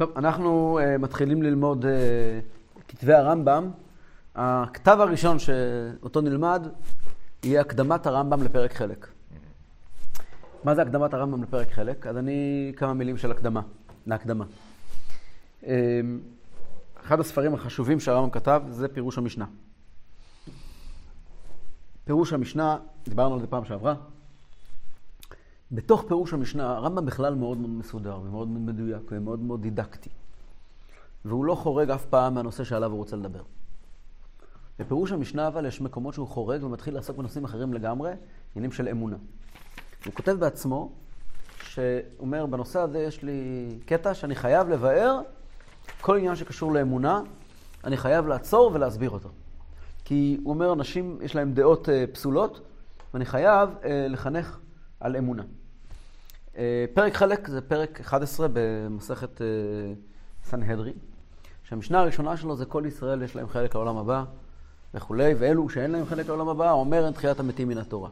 טוב, אנחנו uh, מתחילים ללמוד uh, כתבי הרמב"ם. הכתב הראשון שאותו נלמד יהיה הקדמת הרמב"ם לפרק חלק. מה זה הקדמת הרמב"ם לפרק חלק? אז אני כמה מילים של הקדמה, להקדמה. Uh, אחד הספרים החשובים שהרמב"ם כתב זה פירוש המשנה. פירוש המשנה, דיברנו על זה פעם שעברה, בתוך פירוש המשנה, הרמב"ם בכלל מאוד מאוד מסודר ומאוד מאוד מדויק ומאוד מאוד דידקטי. והוא לא חורג אף פעם מהנושא שעליו הוא רוצה לדבר. בפירוש המשנה אבל יש מקומות שהוא חורג ומתחיל לעסוק בנושאים אחרים לגמרי, עניינים של אמונה. הוא כותב בעצמו, שאומר, בנושא הזה יש לי קטע שאני חייב לבאר כל עניין שקשור לאמונה, אני חייב לעצור ולהסביר אותו. כי הוא אומר, אנשים יש להם דעות אה, פסולות, ואני חייב אה, לחנך על אמונה. אה, פרק חלק זה פרק 11 במסכת סנהדרי, שהמשנה הראשונה שלו זה כל ישראל יש להם חלק לעולם הבא וכולי, ואלו שאין להם חלק לעולם הבא, אומר אין תחיית המתים מן התורה.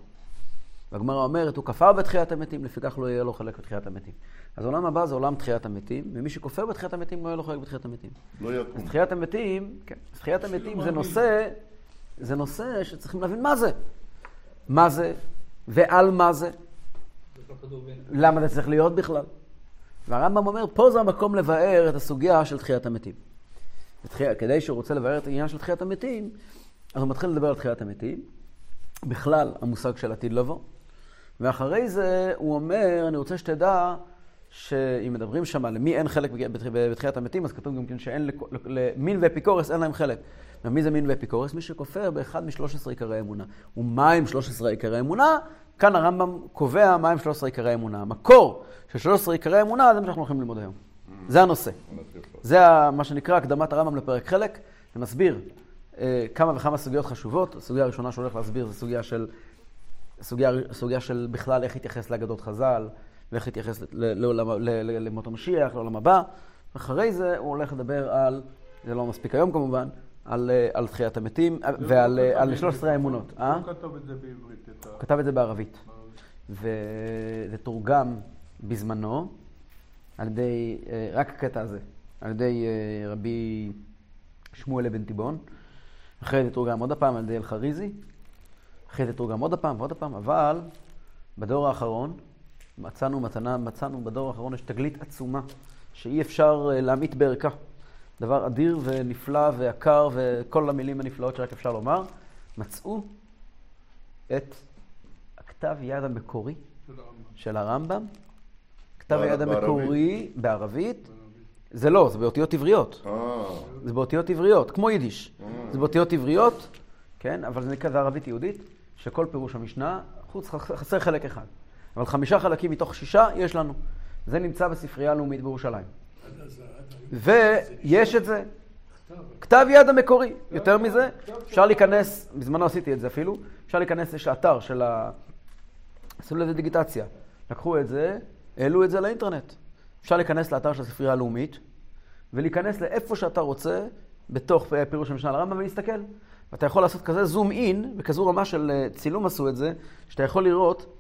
והגמרא אומרת, הוא כפר בתחיית המתים, לפיכך לא יהיה לו חלק בתחיית המתים. אז העולם הבא זה עולם תחיית המתים, ומי שכופר בתחיית המתים לא יהיה לו חלק בתחיית המתים. לא יקום. אז תחיית המתים, כן, אז תחיית המתים זה נושא, זה נושא שצריכים להבין מה זה. מה זה, ועל מה זה. למה זה צריך להיות בכלל? והרמב"ם אומר, פה זה המקום לבאר את הסוגיה של תחיית המתים. כדי שהוא רוצה לבאר את העניין של תחיית המתים, אז הוא מתחיל לדבר על תחיית המתים, בכלל המושג של עתיד לבוא, ואחרי זה הוא אומר, אני רוצה שתדע שאם מדברים שם על מי אין חלק בתחיית המתים, אז כתוב גם כן שאין למין ואפיקורס אין להם חלק. ומי זה מין ואפיקורס? מי שכופר באחד משלוש עשרה עיקרי אמונה. ומה עם שלוש עשרה עיקרי אמונה? כאן הרמב"ם קובע מה עם שלוש עשרה עיקרי אמונה. המקור של שלוש עשרה עיקרי אמונה זה מה שאנחנו הולכים ללמוד היום. זה הנושא. זה מה שנקרא הקדמת הרמב"ם לפרק חלק. זה מסביר אה, כמה וכמה סוגיות חשובות. הסוגיה הראשונה שהוא הולך להסביר זה סוגיה של, סוגיה, סוגיה של בכלל איך להתייחס לאגדות חז"ל, ואיך להתייחס למות המשיח, לעולם הבא. אחרי זה הוא הולך לדבר על, זה לא מספיק היום כמובן, על, על תחיית המתים ועל על 13 האמונות. הוא אה? כתב את זה בעברית. הוא כתב את זה בערבית. וזה תורגם בזמנו על ידי, אה, רק הקטע הזה, על ידי אה, רבי שמואל אבן תיבון. אחרי זה תורגם עוד הפעם על ידי אלחריזי. אחרי זה תורגם עוד הפעם ועוד הפעם, אבל בדור האחרון מצאנו מתנה, מצאנו בדור האחרון יש תגלית עצומה שאי אפשר להמעיט בערכה. דבר אדיר ונפלא ויקר וכל המילים הנפלאות שרק אפשר לומר. מצאו את הכתב יד המקורי של הרמב"ם. כתב היד המקורי בערבית. זה לא, זה באותיות עבריות. אה. זה באותיות עבריות, כמו יידיש. אה. זה באותיות עבריות, כן, אבל זה נקרא ערבית יהודית, שכל פירוש המשנה, חוץ, חסר חלק אחד. אבל חמישה חלקים מתוך שישה יש לנו. זה נמצא בספרייה הלאומית בירושלים. ויש את זה. כתב יד המקורי. יותר מזה, אפשר להיכנס, בזמנו עשיתי את זה אפילו, אפשר להיכנס, יש אתר של ה... עשו לזה דיגיטציה. לקחו את זה, העלו את זה לאינטרנט. אפשר להיכנס לאתר של הספרייה הלאומית, ולהיכנס לאיפה שאתה רוצה, בתוך פירוש המשנה לרמב"ם, ולהסתכל. ואתה יכול לעשות כזה זום אין, בכזו רמה של אה, צילום עשו את זה, שאתה יכול לראות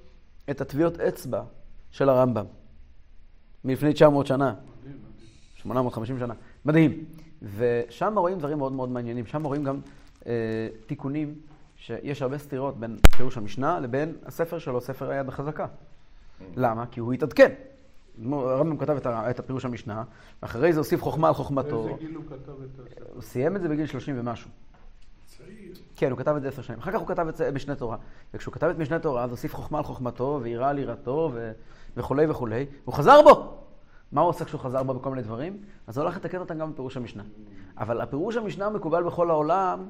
את הטביעות אצבע של הרמב"ם. מלפני 900 שנה. 850 שנה. מדהים. ושם רואים דברים מאוד מאוד מעניינים. שם רואים גם אה, תיקונים, שיש הרבה סתירות בין פירוש המשנה לבין הספר שלו, ספר היד החזקה. למה? כי הוא התעדכן. הרמב"ם כתב את, את הפירוש המשנה, ואחרי זה הוסיף חוכמה על חוכמתו. באיזה גיל הוא כתב את הספר? הוא סיים את זה בגיל 30 ומשהו. צעיר. כן, הוא כתב את זה עשר שנים. אחר כך הוא כתב את זה משנה תורה. וכשהוא כתב את משנה תורה, אז הוסיף חוכמה על חוכמתו, ויראה על יראתו, ו... וכולי וכולי. הוא חזר בו! מה הוא עושה כשהוא חזר בו בכל מיני דברים? אז הוא הולך לתקן אותם גם בפירוש המשנה. אבל הפירוש המשנה המקובל בכל העולם,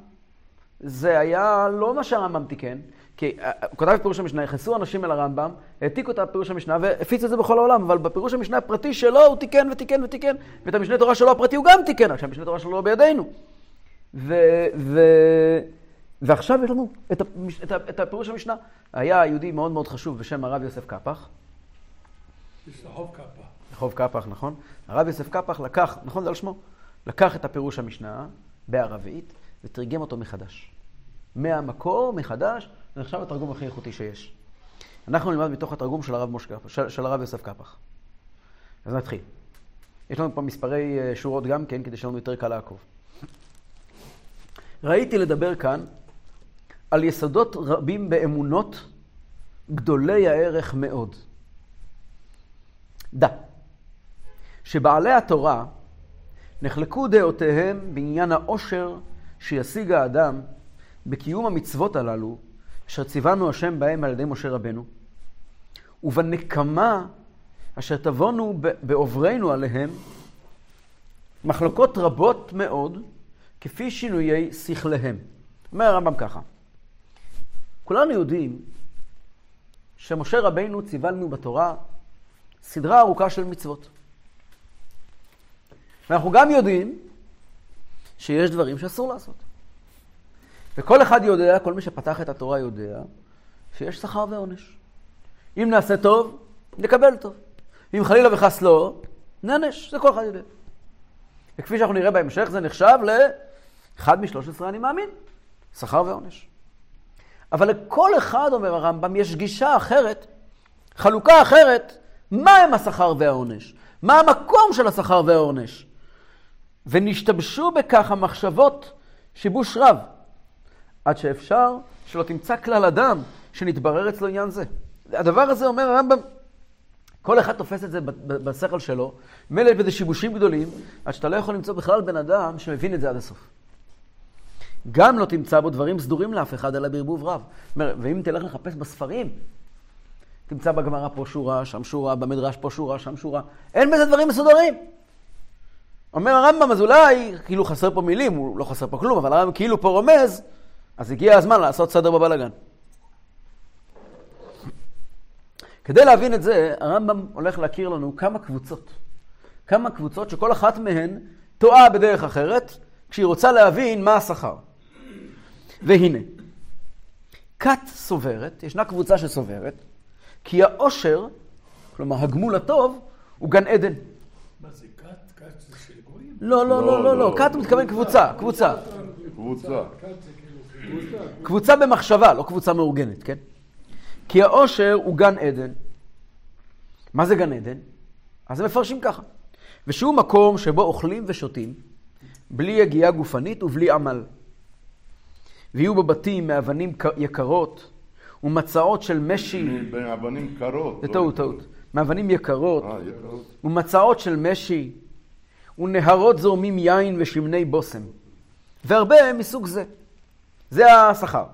זה היה לא מה שהרמב"ם תיקן, כי אה, הוא כתב את פירוש המשנה, נכנסו אנשים אל הרמב"ם, העתיקו את הפירוש המשנה והפיץ את זה בכל העולם, אבל בפירוש המשנה הפרטי שלו הוא תיקן ותיקן ותיקן, ואת המשנה תורה שלו הפרטי הוא גם תיקן, רק שהמשנה תורה שלו לא בידינו. ו... ו... ועכשיו יש לנו את, הפש... את, את הפירוש המשנה. היה יהודי מאוד מאוד חשוב בשם הרב יוסף קפח. רחוב קאפה. רחוב קפח, נכון? הרב יוסף קפח לקח, נכון זה על שמו? לקח את הפירוש המשנה בערבית ותרגם אותו מחדש. מהמקור, מחדש, זה נחשב התרגום הכי איכותי שיש. אנחנו נלמד מתוך התרגום של הרב, מושק, של, של הרב יוסף קפח. אז נתחיל. יש לנו פה מספרי אה, שורות גם כן, כדי שיהיה לנו יותר קל לעקוב. ראיתי לדבר כאן על יסודות רבים באמונות גדולי הערך מאוד. דע, שבעלי התורה נחלקו דעותיהם בעניין העושר שישיג האדם בקיום המצוות הללו, אשר ציוונו השם בהם על ידי משה רבנו, ובנקמה אשר תבונו בעוברנו עליהם, מחלוקות רבות מאוד, כפי שינויי שכליהם. אומר הרמב"ם ככה, כולנו יודעים שמשה רבינו ציווה לנו בתורה סדרה ארוכה של מצוות. ואנחנו גם יודעים שיש דברים שאסור לעשות. וכל אחד יודע, כל מי שפתח את התורה יודע, שיש שכר ועונש. אם נעשה טוב, נקבל טוב. אם חלילה וחס לא, נענש. זה כל אחד יודע. וכפי שאנחנו נראה בהמשך, זה נחשב לאחד משלוש עשרה אני מאמין. שכר ועונש. אבל לכל אחד, אומר הרמב"ם, יש גישה אחרת, חלוקה אחרת, מה הם השכר והעונש? מה המקום של השכר והעונש? ונשתבשו בכך המחשבות שיבוש רב, עד שאפשר שלא תמצא כלל אדם שנתברר אצלו עניין זה. הדבר הזה, אומר הרמב"ם, כל אחד תופס את זה בשכל שלו, מילא יש בזה שיבושים גדולים, עד שאתה לא יכול למצוא בכלל בן אדם שמבין את זה עד הסוף. גם לא תמצא בו דברים סדורים לאף אחד, אלא בערבוב רב. ואם תלך לחפש בספרים, תמצא בגמרא פה שורה, שם שורה, במדרש פה שורה, שם שורה. אין בזה דברים מסודרים. אומר הרמב"ם, אז אולי, כאילו חסר פה מילים, הוא לא חסר פה כלום, אבל הרמב"ם כאילו פה רומז, אז הגיע הזמן לעשות סדר בבלאגן. כדי להבין את זה, הרמב"ם הולך להכיר לנו כמה קבוצות. כמה קבוצות שכל אחת מהן טועה בדרך אחרת, כשהיא רוצה להבין מה השכר. והנה, כת סוברת, ישנה קבוצה שסוברת, כי העושר, כלומר הגמול הטוב, הוא גן עדן. מה זה כת? כת זה של גויים? לא, לא, לא, לא, לא, כת הוא מתכוון קבוצה, קבוצה. קבוצה. קבוצה. במחשבה, לא קבוצה מאורגנת, כן? כי העושר הוא גן עדן. מה זה גן עדן? אז הם מפרשים ככה. ושהוא מקום שבו אוכלים ושותים, בלי יגיעה גופנית ובלי עמל. ויהיו בו בתים מאבנים יקרות ומצעות של משי. מאבנים קרות. זה לא טעות. טעות. מאבנים אה, יקרות. ומצעות של משי ונהרות זורמים יין ושמני בושם. והרבה מסוג זה. זה השכר.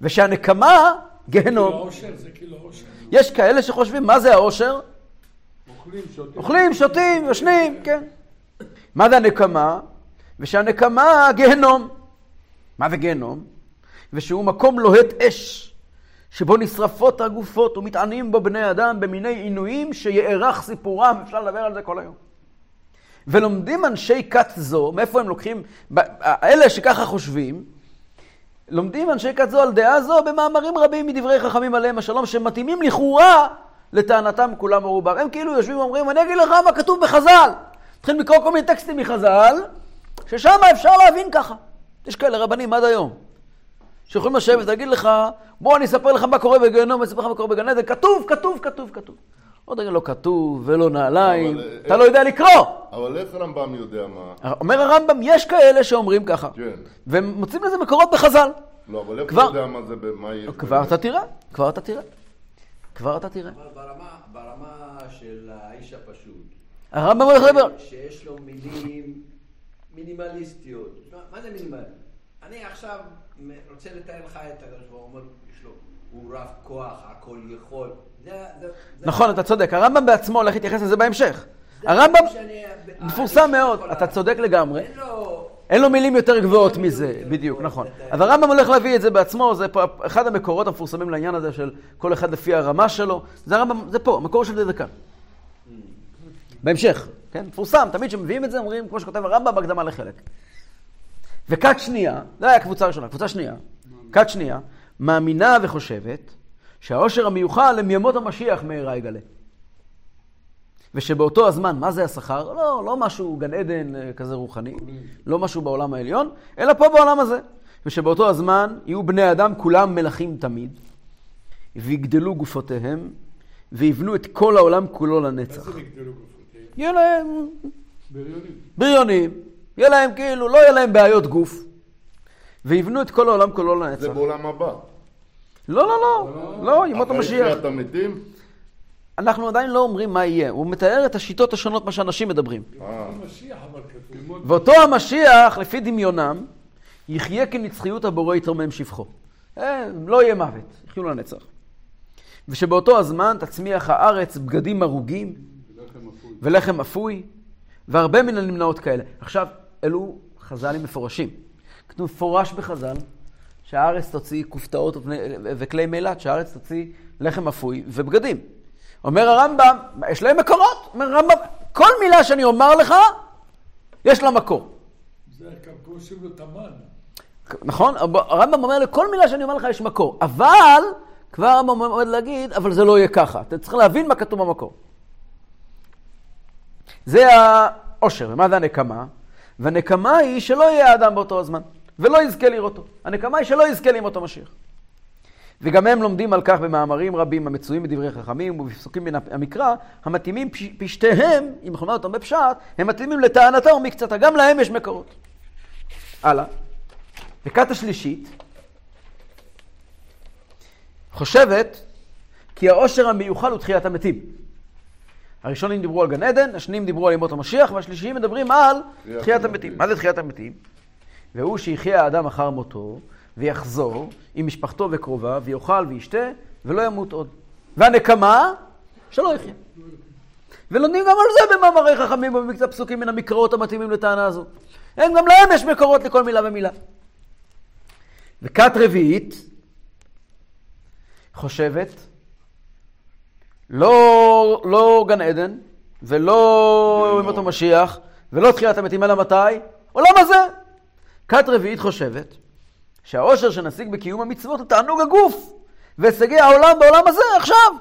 ושהנקמה, כאילו גיהנום. העושר זה כאילו העושר. יש כאלה שחושבים, מה זה העושר? אוכלים, שותים. אוכלים, שותים, ישנים, כן. מה זה הנקמה? ושהנקמה גיהנום. מה זה גיהנום? ושהוא מקום לוהט אש, שבו נשרפות הגופות ומטענים בו בני אדם במיני עינויים שיארך סיפורם, אפשר לדבר על זה כל היום. ולומדים אנשי כת זו, מאיפה הם לוקחים, אלה שככה חושבים, לומדים אנשי כת זו על דעה זו במאמרים רבים מדברי חכמים עליהם השלום, שמתאימים לכאורה לטענתם כולם מרובם. הם כאילו יושבים ואומרים, אני אגיד לך מה כתוב בחז"ל. מתחילים לקרוא כל מיני טקסטים מחז"ל, ששם אפשר להבין ככה. יש כאלה רבנים עד היום, שיכולים לשבת ולהגיד לך, בוא אני אספר לך מה קורה בגיהנום, אני אספר לך מה קורה בגן עדן, כתוב, כתוב, כתוב, כתוב. עוד רגע לא כתוב ולא נעליים, אבל, אתה אה, לא יודע לקרוא. אבל איך הרמב"ם יודע מה? אומר הרמב"ם, יש כאלה שאומרים ככה, כן. והם מוצאים לזה מקורות בחז"ל. לא, אבל איך כבר- הוא יודע מה זה, מה יש? כבר אתה תראה, כבר אתה תראה. כבר אתה תראה. אבל ברמה, ברמה של האיש הפשוט, הרמב"ם הולך לדבר. שיש לו מילים מינימליסטיות. מה, זה מינימל? אני עכשיו רוצה לתאר לך את הקדוש ברוך הוא, אומר, יש לו, הוא רב כוח, הכל יכול. נכון, אתה צודק. הרמב"ם בעצמו הולך להתייחס לזה בהמשך. הרמב"ם שאני- מפורסם מאוד, אתה צודק לגמרי. אין לו... מילים יותר גבוהות מזה, בדיוק, נכון. אז הרמב"ם הולך להביא את זה בעצמו, זה אחד המקורות המפורסמים לעניין הזה של כל אחד לפי הרמה שלו. זה הרמב"ם, זה פה, המקור של זה כאן. בהמשך, כן? מפורסם, תמיד כשמביאים את זה אומרים, כמו שכותב הרמב"ם בהקדמה לחלק. וכת שנייה, זה היה קבוצה ראשונה, קבוצה שנייה, כת שנייה, מאמינה וחושבת שהעושר המיוחל הם ימות המשיח מהרה יגלה. ושבאותו הזמן, מה זה השכר? לא, לא משהו גן עדן אה, כזה רוחני, לא משהו בעולם העליון, אלא פה בעולם הזה. ושבאותו הזמן יהיו בני אדם כולם מלכים תמיד, ויגדלו גופותיהם, ויבנו את כל העולם כולו מה לנצח. זה נגדלו גופותיהם? יהיה להם בריונים. בריונים, יהיה להם כאילו, לא יהיה להם בעיות גוף, ויבנו את כל העולם כולו זה לנצח. בעולם הבא. לא, לא, לא, לא, ימות אחרי המשיח. תחיית המתים? אנחנו עדיין לא אומרים מה יהיה, הוא מתאר את השיטות השונות, מה שאנשים מדברים. אה. ואותו המשיח, לפי דמיונם, יחיה כנצחיות הבורא יתרומם שבחו. אה, לא יהיה מוות, יחיו לנצח. ושבאותו הזמן תצמיח הארץ בגדים הרוגים. ולחם אפוי, והרבה מן הנמנעות כאלה. עכשיו, אלו חז"לים מפורשים. כתוב מפורש בחז"ל, שהארץ תוציא כופתאות וכלי מילת, שהארץ תוציא לחם אפוי ובגדים. אומר הרמב"ם, יש להם מקורות. אומר הרמב"ם, כל מילה שאני אומר לך, יש לה מקור. זה כמו קוראים לו תמן. נכון? הרמב"ם אומר לכל מילה שאני אומר לך יש מקור. אבל, כבר הרמב"ם עומד להגיד, אבל זה לא יהיה ככה. אתם צריכים להבין מה כתוב במקור. זה העושר. ומה זה הנקמה? והנקמה היא שלא יהיה האדם באותו הזמן, ולא יזכה לראותו. הנקמה היא שלא יזכה לראות המשיח. וגם הם לומדים על כך במאמרים רבים המצויים בדברי חכמים ובפסוקים מן המקרא, המתאימים פש- פשטיהם, אם נאמר אותם בפשט, הם מתאימים לטענתם ומקצתה. גם להם יש מקורות. הלאה. וכת השלישית חושבת כי העושר המיוחל הוא תחיית המתים. הראשונים דיברו על גן עדן, השניים דיברו על ימות המשיח, והשלישיים מדברים על תחיית. המתים. מה זה תחיית המתים? והוא שיחיה האדם אחר מותו, ויחזור עם משפחתו וקרוביו, ויאכל וישתה, ולא ימות עוד. והנקמה, שלא יחיה. ולומדים גם על זה במאמרי חכמים ובמקצת פסוקים מן המקראות המתאימים לטענה הזו. הם גם להם יש מקורות לכל מילה ומילה. וכת רביעית חושבת, לא, לא גן עדן, ולא. ימות המשיח, ולא תחיית המתים, אלא מתי? עולם הזה. כת רביעית חושבת שהאושר שנשיג בקיום המצוות הוא תענוג הגוף, והישגי העולם בעולם הזה עכשיו.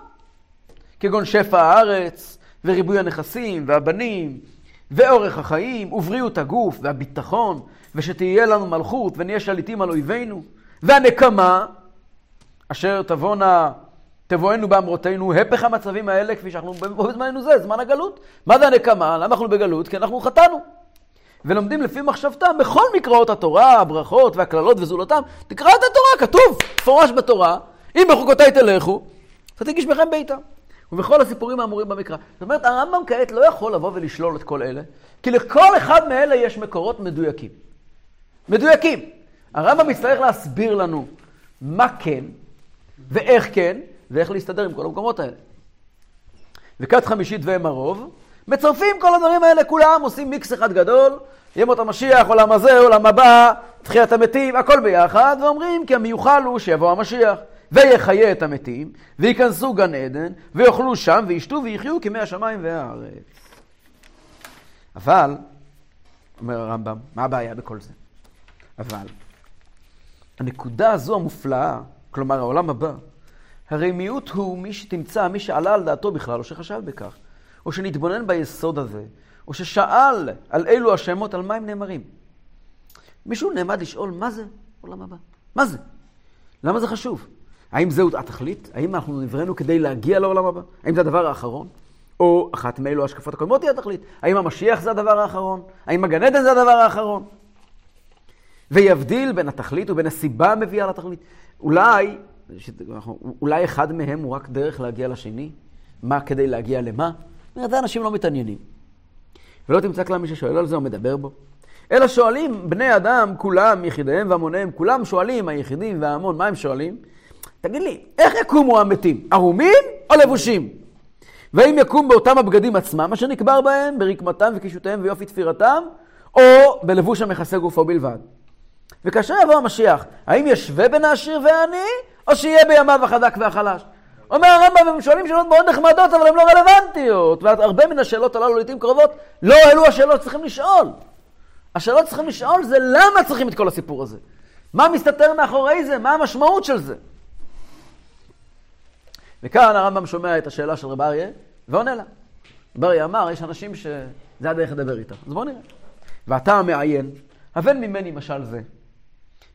כגון שפע הארץ, וריבוי הנכסים, והבנים, ואורך החיים, ובריאות הגוף, והביטחון, ושתהיה לנו מלכות, ונהיה שליטים על אויבינו, והנקמה, אשר תבואנה, תבואנו באמרותינו, הפך המצבים האלה, כפי שאנחנו בזמננו זה, זמן הגלות. מה זה הנקמה? למה אנחנו בגלות? כי אנחנו חטאנו. ולומדים לפי מחשבתם בכל מקראות התורה, הברכות והקללות וזולתם. תקרא את התורה, כתוב, מפורש בתורה, אם בחוקותיי תלכו, ותגיש בכם ביתם. ובכל הסיפורים האמורים במקרא. זאת אומרת, הרמב"ם כעת לא יכול לבוא ולשלול את כל אלה, כי לכל אחד מאלה יש מקורות מדויקים. מדויקים. הרמב"ם יצטרך להסביר לנו מה כן, ואיך כן, ואיך להסתדר עם כל המקומות האלה. וכת חמישית והם הרוב, מצרפים כל הדברים האלה כולם, עושים מיקס אחד גדול, ימות המשיח, עולם הזה, עולם הבא, תחיית המתים, הכל ביחד, ואומרים כי המיוחל הוא שיבוא המשיח, ויחיה את המתים, וייכנסו גן עדן, ויאכלו שם, וישתו ויחיו כמי השמיים והארץ. אבל, אומר הרמב"ם, מה הבעיה בכל זה? אבל, הנקודה הזו המופלאה, כלומר העולם הבא, הרי מיעוט הוא מי שתמצא, מי שעלה על דעתו בכלל, או שחשב בכך, או שנתבונן ביסוד הזה, או ששאל על אילו השמות, על מה הם נאמרים. מישהו נעמד לשאול, מה זה עולם הבא? מה זה? למה זה חשוב? האם זהו התכלית? האם אנחנו נבראנו כדי להגיע לעולם הבא? האם זה הדבר האחרון? או אחת מאלו ההשקפות הקודמות היא התכלית? האם המשיח זה הדבר האחרון? האם הגן עדן זה הדבר האחרון? ויבדיל בין התכלית ובין הסיבה המביאה לתכלית. אולי, אולי אחד מהם הוא רק דרך להגיע לשני? מה כדי להגיע למה? זה אנשים לא מתעניינים. ולא תמצא כלל מי ששואל על זה או מדבר בו. אלא שואלים בני אדם, כולם, יחידיהם והמוניהם, כולם שואלים, היחידים וההמון, מה הם שואלים? תגיד לי, איך יקומו המתים? ערומים או לבושים? והאם יקום באותם הבגדים עצמם, אשר נקבר בהם, ברקמתם וקישוטיהם ויופי תפירתם, או בלבוש המכסה גופו בלבד? וכאשר יבוא המשיח, האם ישווה בין העשיר והעני, או שיהיה בימיו החזק והחלש? אומר הרמב"ם, הם שואלים שאלות מאוד נחמדות, אבל הן לא רלוונטיות. והרבה מן השאלות הללו לעיתים קרובות, לא אלו השאלות שצריכים לשאול. השאלות שצריכים לשאול זה למה צריכים את כל הסיפור הזה? מה מסתתר מאחורי זה? מה המשמעות של זה? וכאן הרמב"ם שומע את השאלה של רב אריה, ועונה לה. רב אריה אמר, יש אנשים שזה הדרך לדבר איתם. אז בואו נראה. ואתה המעיין, הבן ממני משל זה.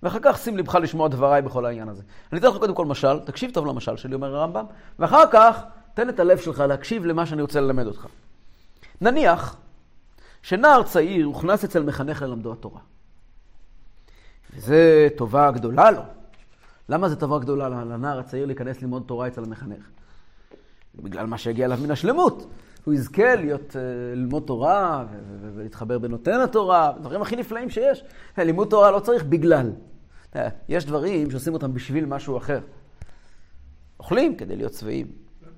ואחר כך שים לבך לשמוע דבריי בכל העניין הזה. אני אתן לך קודם כל משל, תקשיב טוב למשל שלי, אומר הרמב"ם, ואחר כך תן את הלב שלך להקשיב למה שאני רוצה ללמד אותך. נניח שנער צעיר הוכנס אצל מחנך ללמדו התורה. וזו טובה גדולה לו. למה זו טובה גדולה לנער הצעיר להיכנס ללמוד תורה אצל המחנך? בגלל מה שהגיע אליו מן השלמות. הוא יזכה להיות, אה, ללמוד תורה ולהתחבר בנותן התורה, דברים הכי נפלאים שיש. לימוד תורה לא צריך בגלל. יש דברים שעושים אותם בשביל משהו אחר. אוכלים כדי להיות שבעים.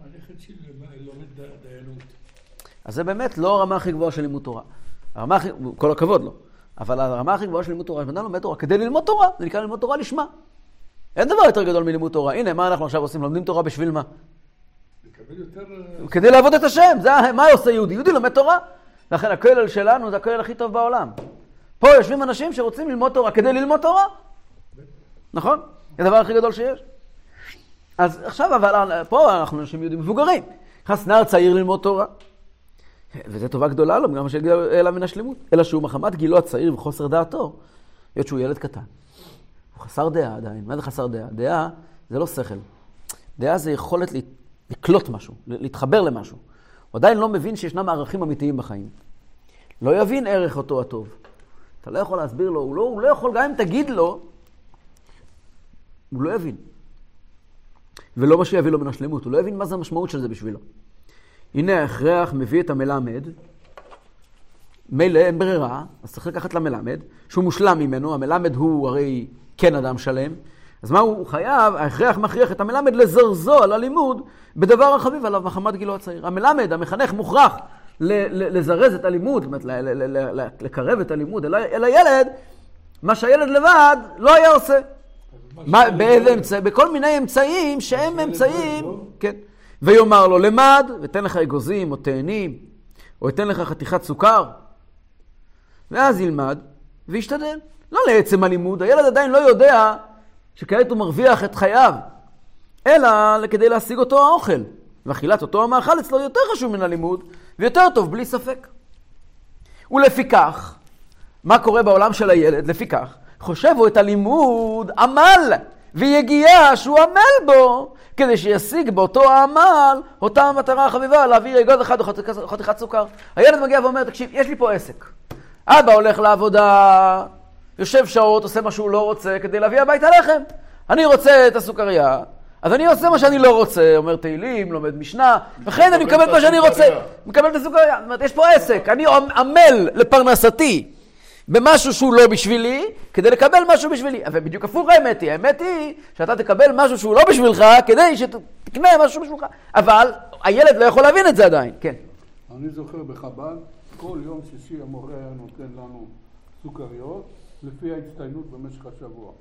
הנכד שלי לומד דיינות. אז זה באמת לא הרמה הכי גבוהה של לימוד תורה. הרמה הכי, כל הכבוד לו. אבל הרמה הכי גבוהה של לימוד תורה, שבן לומד תורה כדי ללמוד תורה, זה נקרא ללמוד תורה לשמה. אין דבר יותר גדול מלימוד תורה. הנה, מה אנחנו עכשיו עושים? לומדים תורה בשביל מה? יותר... אה, כדי לעבוד את השם, זה מה עושה יהודי? יהודי לומד תורה. לכן הכולל שלנו זה הכולל הכי טוב בעולם. פה יושבים אנשים שרוצים ללמוד תורה כדי ללמוד תורה. נכון? זה הדבר הכי גדול שיש. אז עכשיו, אבל פה אנחנו אנשים יהודים מבוגרים. נכנס נער צעיר ללמוד תורה. וזו טובה גדולה לו, גם שהגיע אליו מן השלמות. אלא שהוא מחמת גילו הצעיר וחוסר דעתו, היות שהוא ילד קטן. הוא חסר דעה עדיין. מה זה חסר דעה? דעה זה לא שכל. דעה זה יכולת לקלוט משהו, להתחבר למשהו. הוא עדיין לא מבין שישנם ערכים אמיתיים בחיים. לא יבין ערך אותו הטוב. אתה לא יכול להסביר לו, הוא לא, הוא לא יכול, גם אם תגיד לו, הוא לא יבין. ולא מה שיביא לו מן השלמות, הוא לא יבין מה זה המשמעות של זה בשבילו. הנה ההכרח מביא את המלמד, מילא אין ברירה, אז צריך לקחת למלמד, שהוא מושלם ממנו, המלמד הוא הרי כן אדם שלם, אז מה הוא חייב? ההכרח מכריח את המלמד לזרזו על הלימוד בדבר החביב עליו מחמת גילו הצעיר. המלמד, המחנך, מוכרח לזרז את הלימוד, זאת אומרת, לקרב את הלימוד אל הילד, מה שהילד לבד לא היה עושה. מה, באיזה אמצעים? בכל מיני אמצעים שהם אמצעים, כן. ויאמר לו, למד, ותן לך אגוזים או תאנים, או אתן לך חתיכת סוכר, ואז ילמד וישתדל. לא לעצם הלימוד, הילד עדיין לא יודע שכעת הוא מרוויח את חייו, אלא כדי להשיג אותו האוכל. ואכילת אותו המאכל אצלו יותר חשוב מן הלימוד, ויותר טוב בלי ספק. ולפיכך, מה קורה בעולם של הילד? לפיכך, חושבו את הלימוד עמל ויגיעה שהוא עמל בו, כדי שישיג באותו העמל אותה המטרה החביבה, להעביר אגוז אחד או חתיכת סוכר. הילד מגיע ואומר, תקשיב, יש לי פה עסק. אבא הולך לעבודה, יושב שעות, עושה מה שהוא לא רוצה כדי להביא הביתה לחם. אני רוצה את הסוכריה, אז אני עושה מה שאני לא רוצה, אומר תהילים, לומד משנה, וכן אני מקבל את מה שאני רוצה, מקבל את הסוכריה. זאת אומרת, יש פה עסק, אני עמל לפרנסתי במשהו שהוא לא בשבילי, כדי לקבל משהו בשבילי. אבל בדיוק הפוך האמת היא, האמת היא שאתה תקבל משהו שהוא לא בשבילך, כדי שתקנה משהו בשבילך. אבל הילד לא יכול להבין את זה עדיין, כן. אני זוכר בחב"ד, כל יום שישי המורה היה נותן לנו סוכריות. לפי ההצטיינות במשך השבוע.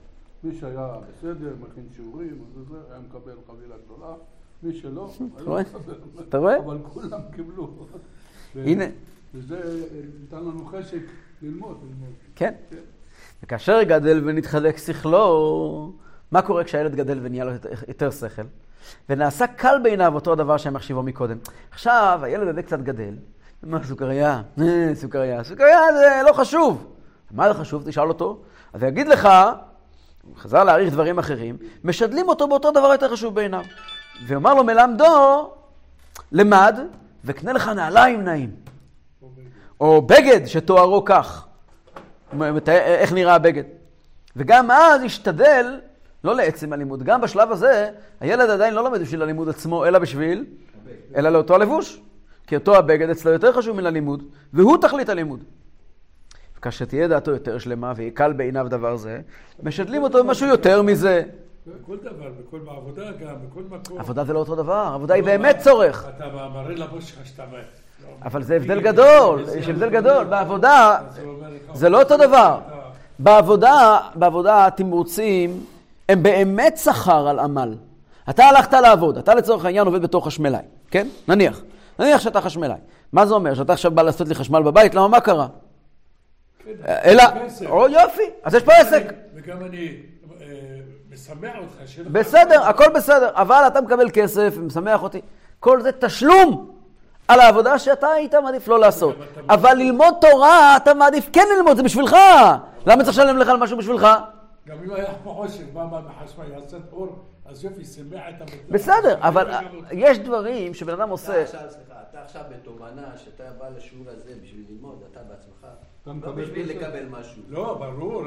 מי שהיה בסדר, מכין שיעורים, היה מקבל חבילה גדולה, מי שלא, היה לא מקבל. אתה רואה? אבל כולם קיבלו. הנה. וזה נתן לנו חשק ללמוד. כן. וכאשר גדל ונתחזק שכלו, מה קורה כשהילד גדל ונהיה לו יותר שכל? ונעשה קל בעיניו אותו הדבר שהם החשיבו מקודם. עכשיו, הילד הזה קצת גדל. מה סוכריה? אה, סוכריה. סוכריה זה לא חשוב. מה זה חשוב? תשאל אותו. אז הוא יגיד לך, הוא חזר להעריך דברים אחרים, משדלים אותו באותו דבר יותר חשוב בעיניו. ואומר לו מלמדו, למד, וקנה לך נעליים נעים. או בגד שתוארו כך. איך נראה הבגד. וגם אז ישתדל, לא לעצם הלימוד, גם בשלב הזה, הילד עדיין לא לומד בשביל הלימוד עצמו, אלא בשביל, אלא לאותו הלבוש. כי אותו הבגד אצלו יותר חשוב מן הלימוד, והוא תכלית הלימוד. כאשר תהיה דעתו יותר שלמה ויקל בעיניו דבר זה, משדלים אותו במשהו יותר מזה. בכל דבר, בכל בעבודה גם, בכל מקום. עבודה זה לא אותו דבר, עבודה היא באמת צורך. אתה מראה לבוס שלך שאתה... אבל זה הבדל גדול, יש הבדל גדול. בעבודה זה לא אותו דבר. בעבודה, בעבודה התמרוצים הם באמת שכר על עמל. אתה הלכת לעבוד, אתה לצורך העניין עובד בתור חשמלאי, כן? נניח. נניח שאתה חשמלאי. מה זה אומר? שאתה עכשיו בא לעשות לי חשמל בבית? למה מה קרה? אלא, או יופי, אז יש פה עסק. וגם אני אה, משמח אותך. בסדר, הכל בסדר, אבל אתה מקבל כסף ומשמח אותי. כל זה תשלום על העבודה שאתה היית מעדיף לא לעשות. אבל ללמוד תורה, אתה מעדיף כן ללמוד, זה בשבילך. למה צריך לשלם לך על משהו בשבילך? גם אם היה פה חושך, מה בחשמל יעשה אור אז יופי, שימח את המדינה. בסדר, אבל יש דברים שבן אדם אתה עושה... אתה עכשיו בתובנה שאתה בא לשיעור הזה בשביל ללמוד, אתה בעצמך, לא בשביל? לקבל משהו. לא, ברור.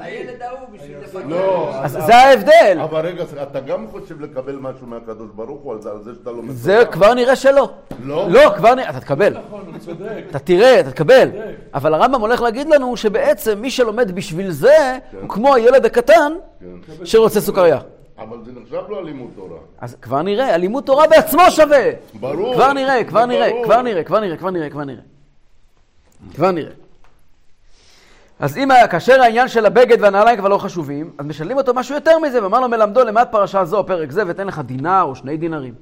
הילד ההוא בשביל לפתח. לא, זה ההבדל. אבל רגע, אתה גם חושב לקבל משהו מהקדוש ברוך הוא על זה, זה שאתה לומד זה תורה? כבר נראה שלא. לא? לא, כבר נראה, אתה תקבל. נכון, הוא צודק. אתה תראה, אתה תקבל. אבל הרמב"ם הולך להגיד לנו שבעצם מי שלומד בשביל זה, הוא כמו הילד הקטן כן. שרוצה סוכריה. אבל זה נחשב לו הלימוד תורה. אז כבר נראה, הלימוד תורה בעצמו שווה. ברור. כבר נראה, כבר זה נראה, ברור. כבר נראה, כבר נראה, כבר נראה, כבר נראה. כבר נראה. אז אם כאשר העניין של הבגד והנעליים כבר לא חשובים, אז משלמים אותו משהו יותר מזה, ואמר לו מלמדו למד פרשה זו, פרק זה, ותן לך דינר או שני דינרים.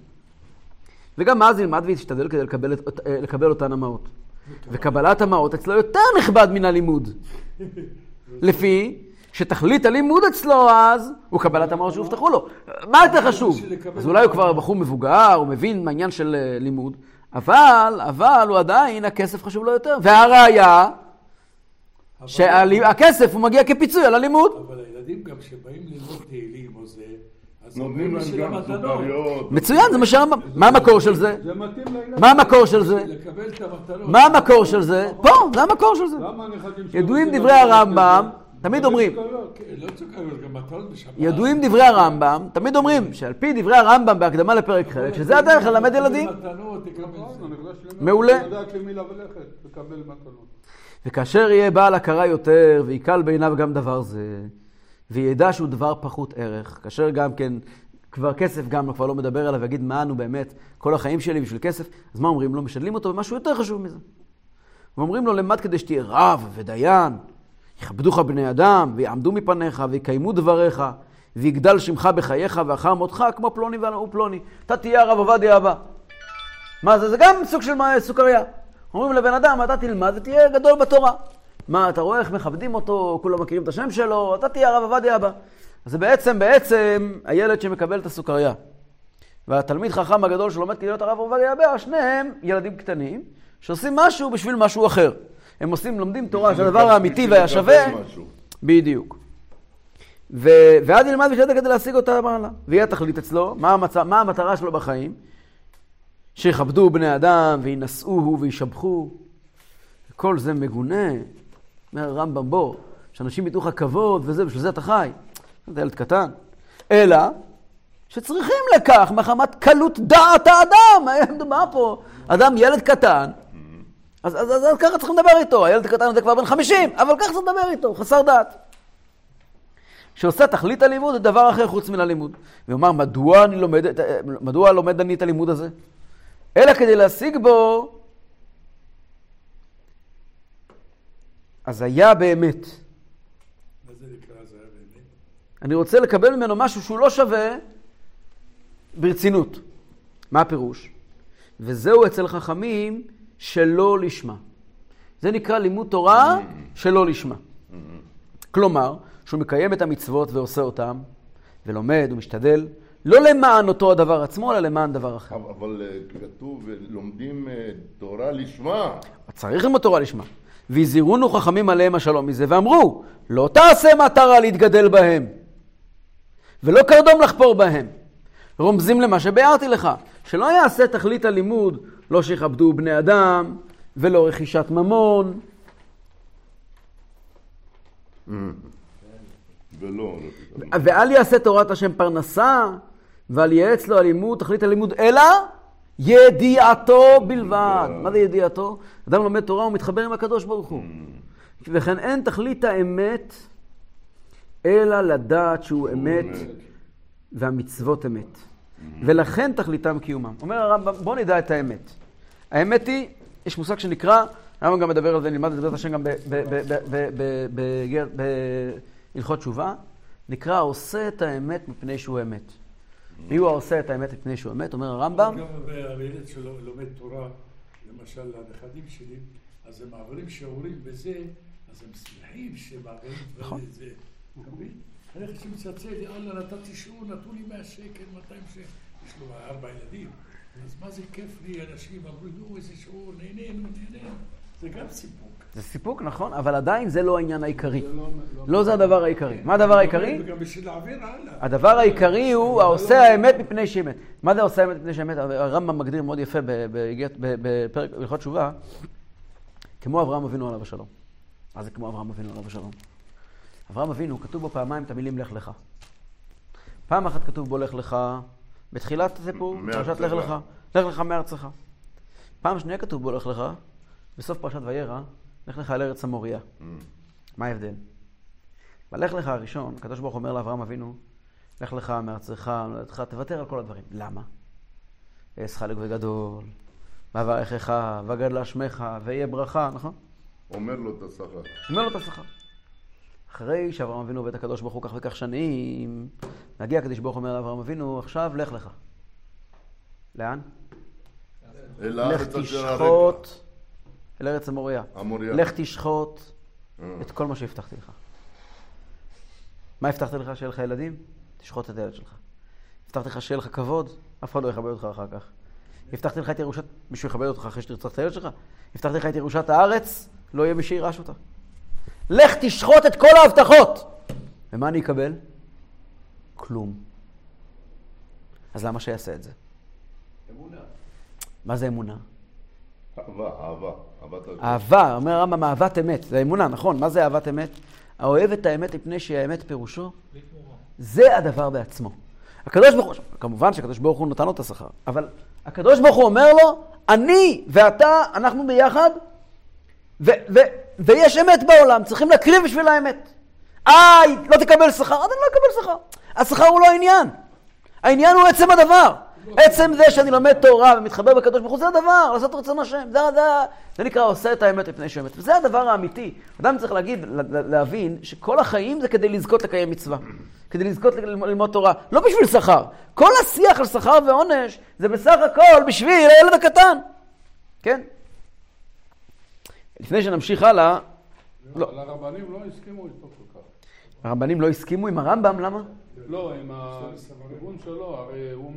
וגם אז ילמד וישתדל כדי לקבל, אה, לקבל אותן המעות. וקבלת המעות אצלו יותר נכבד מן הלימוד. לפי שתכלית הלימוד אצלו אז הוא קבלת המעות שהובטחו לו. מה יותר חשוב? אז אולי הוא כבר בחור מבוגר, הוא מבין מהעניין של אה, לימוד, אבל, אבל הוא עדיין, הכסף חשוב לו יותר. והראיה, שהכסף הוא מגיע כפיצוי על הלימוד. אבל הילדים גם שבאים ללמוד תהילים או זה, אז נותנים להם גם. סוכריות. מצוין, זה מה שהרמב"ם... מה המקור של זה? זה מתאים לילדים. מה המקור של זה? לקבל את המתנות. מה המקור של זה? פה, זה המקור של זה. ידועים רוצים דברי הרמב"ם, זה? תמיד אומרים, כן, לא. ידועים דברי הרמב"ם, תמיד אומרים שעל פי דברי הרמב"ם בהקדמה לפרק חלק, שזה הדרך ללמד ילדים. מעולה. וכאשר יהיה בעל הכרה יותר, ויקל בעיניו גם דבר זה, וידע שהוא דבר פחות ערך, כאשר גם כן, כבר כסף גם לא, כבר לא מדבר עליו, ויגיד מה אנו באמת, כל החיים שלי בשביל כסף, אז מה אומרים לו? משדלים אותו במשהו יותר חשוב מזה. ואומרים לו, למד כדי שתהיה רב ודיין, יכבדוך בני אדם, ויעמדו מפניך, ויקיימו דבריך, ויגדל שמך בחייך, ואחר מותך כמו פלוני ופלוני. אתה תהיה הרב עובדיה הבא. מה זה? זה גם סוג של סוכריה. אומרים לבן אדם, אתה תלמד ותהיה גדול בתורה. מה, אתה רואה איך מכבדים אותו, כולם מכירים את השם שלו, אתה תהיה הרב עובדיה הבא. אז זה בעצם, בעצם, הילד שמקבל את הסוכריה. והתלמיד חכם הגדול שלומד כדי להיות הרב עובדיה הבא, שניהם ילדים קטנים, שעושים משהו בשביל משהו אחר. הם עושים, לומדים תורה, זה הדבר האמיתי והשווה. בדיוק. ו... ואז ילמד בשביל כדי להשיג אותה מעלה. ויהיה התכלית אצלו, מה, המצ... מה המטרה שלו בחיים? שיכבדו בני אדם וינשאוהו וישבחו. כל זה מגונה. אומר הרמב"ם, בוא, שאנשים ייתנו לך כבוד וזה, בשביל זה אתה חי. אתה ילד קטן. אלא שצריכים לכך מחמת קלות דעת האדם. היה מדובר פה, אדם, ילד קטן, אז, אז, אז, אז ככה צריכים לדבר איתו. הילד הקטן הזה כבר בן 50, אבל ככה צריך לדבר איתו, חסר דעת. שעושה תכלית הלימוד זה דבר אחר חוץ מן הלימוד. ואומר, מדוע לומד, את- מדוע לומד אני את הלימוד הזה? אלא כדי להשיג בו הזיה באמת. מה זה נקרא זה היה באמת? אני רוצה לקבל ממנו משהו שהוא לא שווה ברצינות. מה הפירוש? וזהו אצל חכמים שלא לשמה. זה נקרא לימוד תורה שלא לשמה. כלומר, שהוא מקיים את המצוות ועושה אותם, ולומד ומשתדל, לא למען אותו הדבר עצמו, אלא למען דבר אחר. אבל- אה, כתוב, לומדים אה, תורה לשמה. צריך ללמוד תורה לשמה. והזהירונו חכמים עליהם השלום מזה, ואמרו, לא תעשה מטרה להתגדל בהם, ולא קרדום לחפור בהם. רומזים למה שביארתי לך, שלא יעשה תכלית הלימוד, לא שיכבדו בני אדם, ולא רכישת ממון. ולא, לא ואל יעשה תורת השם פרנסה, ואל ייעץ לו הלימוד, תכלית הלימוד, אלא ידיעתו בלבד. מה זה ידיעתו? אדם לומד תורה ומתחבר עם הקדוש ברוך הוא. וכן אין תכלית האמת, אלא לדעת שהוא אמת, והמצוות אמת. ולכן תכליתם קיומם. אומר הרמב"ם, בוא נדע את האמת. האמת היא, יש מושג שנקרא, הרמב"ם גם מדבר על זה, נלמד את זה בעזרת השם גם בהלכות תשובה, נקרא העושה את האמת מפני שהוא אמת. מי הוא העושה את האמת מפני שהוא אמת? אומר הרמב"ם, גם הילד שלו לומד תורה, למשל הנכדים שלי, אז הם מעבירים שיעורים בזה, אז הם שמחים שמעבירים נכון. דברים לזה. אתה מבין? הנכד שמצלצל לי, אללה, נתתי שיעור, נתנו לי 100 שקל, 200 שקל. יש לו ארבע ילדים. אז מה זה כיף לי, אנשים אמרו, נו, איזה שיעור, נהנינו, נהנינו. זה גם סיפוק. זה סיפוק, נכון, אבל עדיין זה לא העניין העיקרי. לא- לא- לא זה הדבר העיקרי. מה הדבר העיקרי? הלאה. הדבר העיקרי הוא העושה האמת מפני שאמת. מה זה העושה האמת מפני שאמת? הרמב"ם מגדיר מאוד יפה בפרק הלכות תשובה, כמו אברהם אבינו עליו השלום. מה זה כמו אברהם אבינו עליו השלום? אברהם אבינו, כתוב בו פעמיים את המילים לך לך. פעם אחת כתוב בו לך לך, בתחילת הסיפור. פרשת לך לך, לך לך מארצך. פעם שנייה כתוב בו לך לך, בסוף פרשת וירא, לך לך אל ארץ המוריה. מה ההבדל? בלך לך הראשון, הקדוש ברוך אומר לאברהם אבינו, לך לך מארצך, מולדתך, תוותר על כל הדברים. למה? אעש חלק וגדול, ואברכך, וגדלה שמך, ויהיה ברכה, נכון? אומר לו את השכר. אומר לו את השכר. אחרי שאברהם אבינו עובד הקדוש ברוך הוא כך וכך שנים, מגיע הקדוש ברוך אומר לאברהם אבינו, עכשיו לך לך. לאן? לך. תשחוט אל ארץ המוריה. המוריה. לך תשחוט אה. את כל מה שהבטחתי לך. מה הבטחתי לך? שיהיה לך ילדים? תשחוט את הילד שלך. הבטחתי לך שיהיה לך כבוד? אף אחד לא יכבד אותך אחר כך. הבטחתי לך את ירושת... מישהו יכבד אותך אחרי שתרצח את הילד שלך? הבטחתי לך את ירושת הארץ? לא יהיה מי שירש אותה. לך תשחוט את כל ההבטחות! ומה אני אקבל? כלום. אז למה שיעשה את זה? אמונה. מה זה אמונה? אהבה, אהבה. אהבה, אומר הרמב"ם, אהבת אמת. זה אמונה, נכון. מה זה אהבת אמת? האוהב את האמת מפני שהאמת פירושו, זה הדבר בעצמו. הקדוש ברוך הוא, כמובן שהקדוש ברוך הוא נתן לו את השכר, אבל הקדוש ברוך הוא אומר לו, אני ואתה, אנחנו ביחד, ו- ו- ויש אמת בעולם, צריכים להקריב בשביל האמת. אה, לא תקבל שכר? אז אני לא אקבל שכר. השכר הוא לא העניין. העניין הוא עצם הדבר. עצם זה שאני לומד תורה ומתחבר בקדוש ברוך הוא, זה הדבר, לעשות רצון השם. זה, זה, זה נקרא עושה את האמת לפני שאמת. וזה הדבר האמיתי. אדם צריך להגיד, לה- לה- להבין, שכל החיים זה כדי לזכות לקיים מצווה. כדי לזכות ללמוד, תורה. לא בשביל שכר. כל השיח על שכר ועונש זה בסך הכל בשביל הילד הקטן. כן? לפני שנמשיך הלאה, לא. אבל הרבנים לא הסכימו איתו כל כך. הרבנים לא הסכימו עם הרמב"ם, למה? לא, עם הכיוון שלו, הרי הוא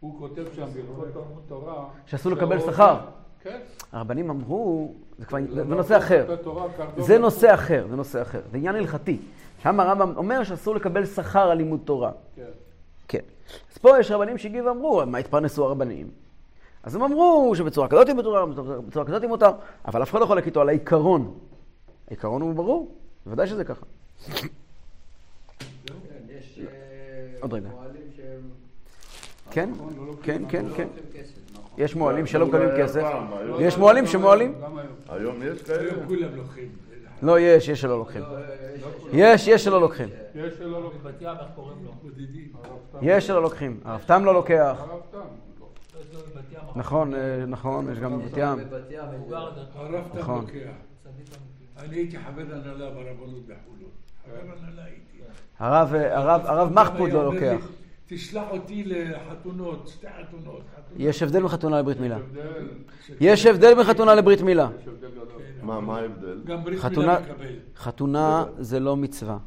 הוא כותב שם בהלכות תורה... שאסור לקבל שכר. כן. הרבנים אמרו, זה כבר זה נושא אחר. זה נושא אחר, זה נושא אחר. זה עניין הלכתי. שם הרמב"ם אומר שאסור לקבל שכר על לימוד תורה. כן. כן. אז פה יש רבנים שהגיעו ואמרו, מה התפרנסו הרבנים? אז הם אמרו שבצורה כזאת מותר, בצורה כזאת מותר, אבל אף אחד לא חולק איתו על העיקרון. העיקרון הוא ברור, בוודאי שזה ככה. כן, אה, עוד רגע. כן? נכון, לא כן, כן, לא כן. כסף. יש מוהלים שלא מקבלים כסף. יש מוהלים שמוהלים? היום. יש כאלה? היום כולם לוקחים. לא, יש, יש שלא לוקחים. לא, יש- יש, יש שלא לוקחים. יש שלא לוקחים. יש שלא לוקחים. הרב תם לא לוקח. נכון, אה, נכון, יש גם בבת ים. נכון. אני הייתי חבר הנהלה ברבנות בחולון. חבר הנהלה הייתי. הרב, אה, מחפוד לא לוקח. תשלח אותי לחתונות, שתי חתונות. יש הבדל בין חתונה לברית מילה. יש הבדל בין חתונה לברית מילה. מה, מה ההבדל? גם ברית חתונה- מילה מקבל. חתונה זה לא מצווה.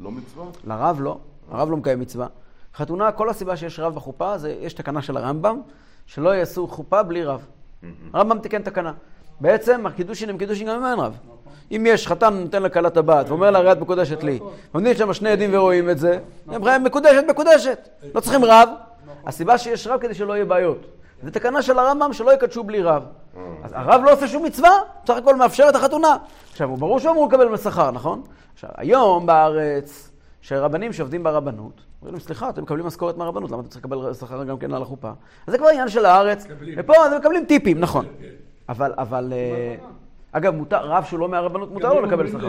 לא מצווה? לרב לא, הרב לא מקיים מצווה. חתונה, כל הסיבה שיש רב בחופה, זה יש תקנה של הרמב"ם, שלא יעשו חופה בלי רב. הרמב"ם תיקן תקנה. בעצם הקידושין הם קידושין גם אם אין רב. אם יש חתן נותן לכלה טבעת ואומר לה, הרי את מקודשת לי, עומדים שם שני עדים ורואים את זה, הם אומרים, מקודשת, מקודשת. לא צריכים רב. הסיבה שיש רב כדי שלא יהיה בעיות. זו תקנה של הרמב"ם שלא יקדשו בלי רב. אז הרב לא עושה שום מצווה, בסך הכל מאפשר את החתונה. עכשיו, הוא ברור שהוא אמור לקבל שכר, נכון? עכשיו, היום בארץ, שרבנים שעובדים ברבנות, אומרים להם, סליחה, אתם מקבלים משכורת מהרבנות, למה אתם צריכים לקבל שכר גם כן על החופה? אז זה כבר עניין של הארץ. ופה אז הם מקבלים טיפים, נכון. אבל, אבל, אה, אגב, מותר, רב שהוא לא מהרבנות, מותר לו לקבל שכר.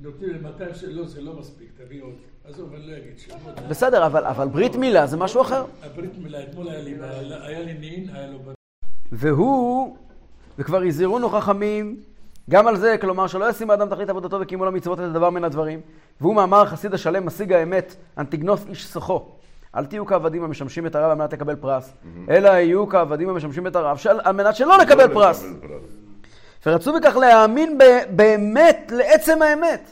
נותנים להם 200 שלא, זה לא מספיק, תביא עוד. עזוב, אני לא אגיד שמות. בסדר, אבל, אבל ברית מילה זה משהו אחר. הברית מילה, אתמול היה לי, היה לי נין, היה לו. והוא, וכבר הזהירונו חכמים, גם על זה, כלומר שלא ישים האדם תכלית עבודתו וקיימו לו מצוות את הדבר מן הדברים. והוא מאמר החסיד השלם, משיג האמת, אנטיגנוס איש סוחו. אל תהיו כעבדים המשמשים את הרב על מנת לקבל פרס, אלא יהיו כעבדים המשמשים את הרב על מנת שלא לקבל פרס. ורצו בכך להאמין באמת לעצם האמת.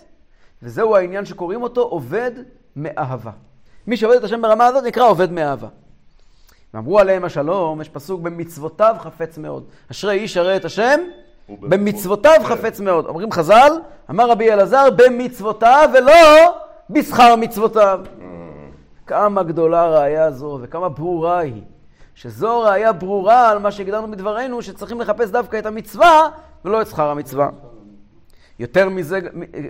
וזהו העניין שקוראים אותו עובד מאהבה. מי שעובד את השם ברמה הזאת נקרא עובד מאהבה. ואמרו עליהם השלום, יש פסוק במצוותיו חפץ מאוד. אשרי איש ירא את השם במצוותיו כן. חפץ מאוד. אומרים חז"ל, אמר רבי אלעזר, במצוותיו ולא בשכר מצוותיו. כמה גדולה הראייה זו וכמה ברורה היא. שזו ראייה ברורה על מה שהגדרנו בדברינו, שצריכים לחפש דווקא את המצווה ולא את שכר המצווה. יותר, מזה,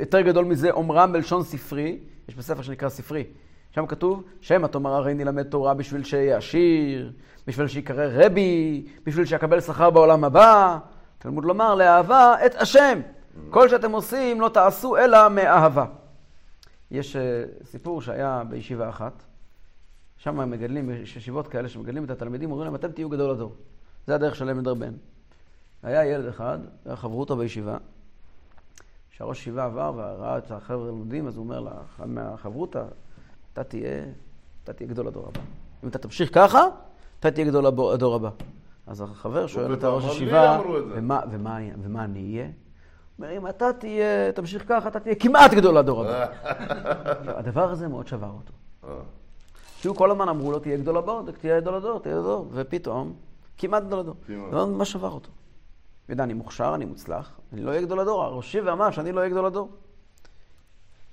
יותר גדול מזה אומרם בלשון ספרי, יש בספר שנקרא ספרי, שם כתוב, שמא תאמר הרי נלמד תורה בשביל שיהיה עשיר, בשביל שיקרא רבי, בשביל שיקבל שכר בעולם הבא. תלמוד לומר לאהבה את השם. כל שאתם עושים לא תעשו אלא מאהבה. יש אה, סיפור שהיה בישיבה אחת, שם מגדלים, יש ישיבות כאלה שמגדלים את התלמידים, אומרים להם, אתם תהיו גדול הדור. זה הדרך שלהם לדרבן. היה ילד אחד, היה חברותא בישיבה, שהראש ישיבה עבר וראה את החבר'ה לומדים, אז הוא אומר לאחד מהחברותא, אתה תהיה, אתה תהיה גדול הדור הבא. אם אתה תמשיך ככה, אתה תהיה גדול הדור הבא. אז החבר שואל את הראש ישיבה. ומה, ומה, ומה אני אהיה? אומר, אם אתה תהיה, תמשיך ככה, אתה תהיה כמעט גדול הדור הבא. הדבר הזה מאוד שבר אותו. אה. כי הוא כל הזמן אמרו לו, תהיה גדול הדור, תהיה גדול הדור, תהיה גדול הדור, ופתאום, כמעט גדול הדור. זה מה שבר אותו. יודע, אני מוכשר, אני מוצלח, אני לא אהיה גדול הדור, הראשי ואמר שאני לא אהיה גדול הדור.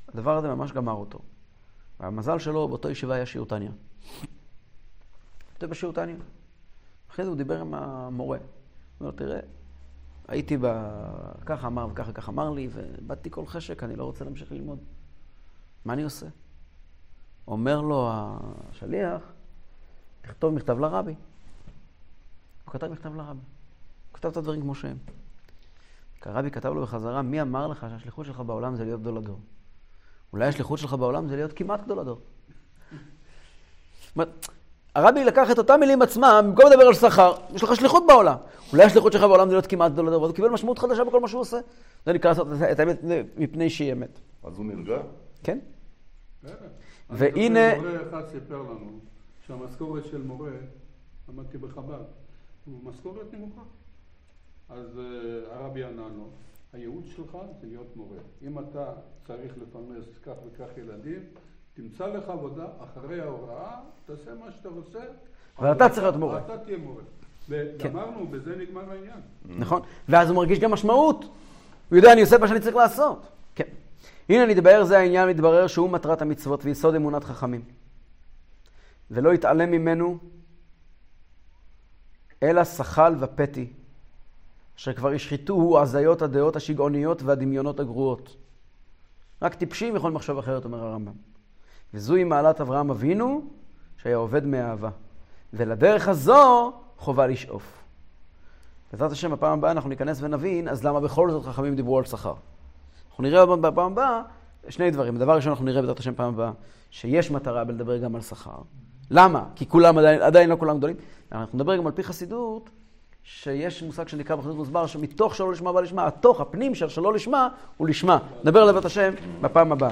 הדבר הזה ממש גמר אותו. והמזל שלו, באותו ישיבה היה שיעור תניא. כותב בשיעור תניא. אחרי זה הוא דיבר עם המורה. הוא אומר, תראה, הייתי ב... ככה אמר וככה ככה אמר לי, ואיבדתי כל חשק, אני לא רוצה להמשיך ללמוד. מה אני עושה? אומר לו השליח, תכתוב מכתב לרבי. הוא כתב מכתב לרבי. הוא כתב את הדברים כמו שהם. הרבי כתב לו בחזרה, מי אמר לך שהשליחות שלך בעולם זה להיות גדול הדור? אולי השליחות שלך בעולם זה להיות כמעט גדול הדור. הרבי לקח את אותם מילים עצמם, במקום לדבר על שכר, יש לך שליחות בעולם. אולי השליחות שלך בעולם זה להיות כמעט גדול הדור, ואז הוא קיבל משמעות חדשה בכל מה שהוא עושה. זה נקרא לעשות את האמת מפני שהיא אמת. אז הוא נרגע? כן? והנה- מורה אחד סיפר לנו שהמשכורת של מורה, למדתי בחב"ד, הוא משכורת נמוכה. אז uh, הרבי ענה לו, הייעוד שלך זה להיות מורה. אם אתה צריך לפרנס כך וכך ילדים, תמצא לך עבודה אחרי ההוראה, תעשה מה שאתה רוצה. אבל אתה צריך להיות מורה. אתה תהיה מורה. וגמרנו, בזה נגמר העניין. נכון? ואז הוא מרגיש גם משמעות. הוא יודע, אני עושה את מה שאני צריך לעשות. כן. הנה נתבהר זה העניין, מתברר שהוא מטרת המצוות ויסוד אמונת חכמים. ולא יתעלם ממנו אלא שחל ופתי, אשר כבר השחיתוהו הזיות הדעות השגעוניות והדמיונות הגרועות. רק טיפשים יכולים לחשוב אחרת, אומר הרמב"ם. וזוהי מעלת אברהם אבינו, שהיה עובד מאהבה. ולדרך הזו חובה לשאוף. בעזרת השם, בפעם הבאה אנחנו ניכנס ונבין, אז למה בכל זאת חכמים דיברו על שכר. אנחנו נראה עוד בפעם הבאה שני דברים. דבר ראשון, אנחנו נראה בעזרת השם פעם הבאה, שיש מטרה בלדבר גם על שכר. למה? כי כולם עדיין, עדיין לא כולם גדולים. אנחנו נדבר גם על פי חסידות, שיש מושג שנקרא בחסידות מוסבר, שמתוך שלא לשמה בא לשמה, התוך, הפנים של שלא לשמה, הוא לשמה. נדבר על בעזרת השם בפעם הבאה.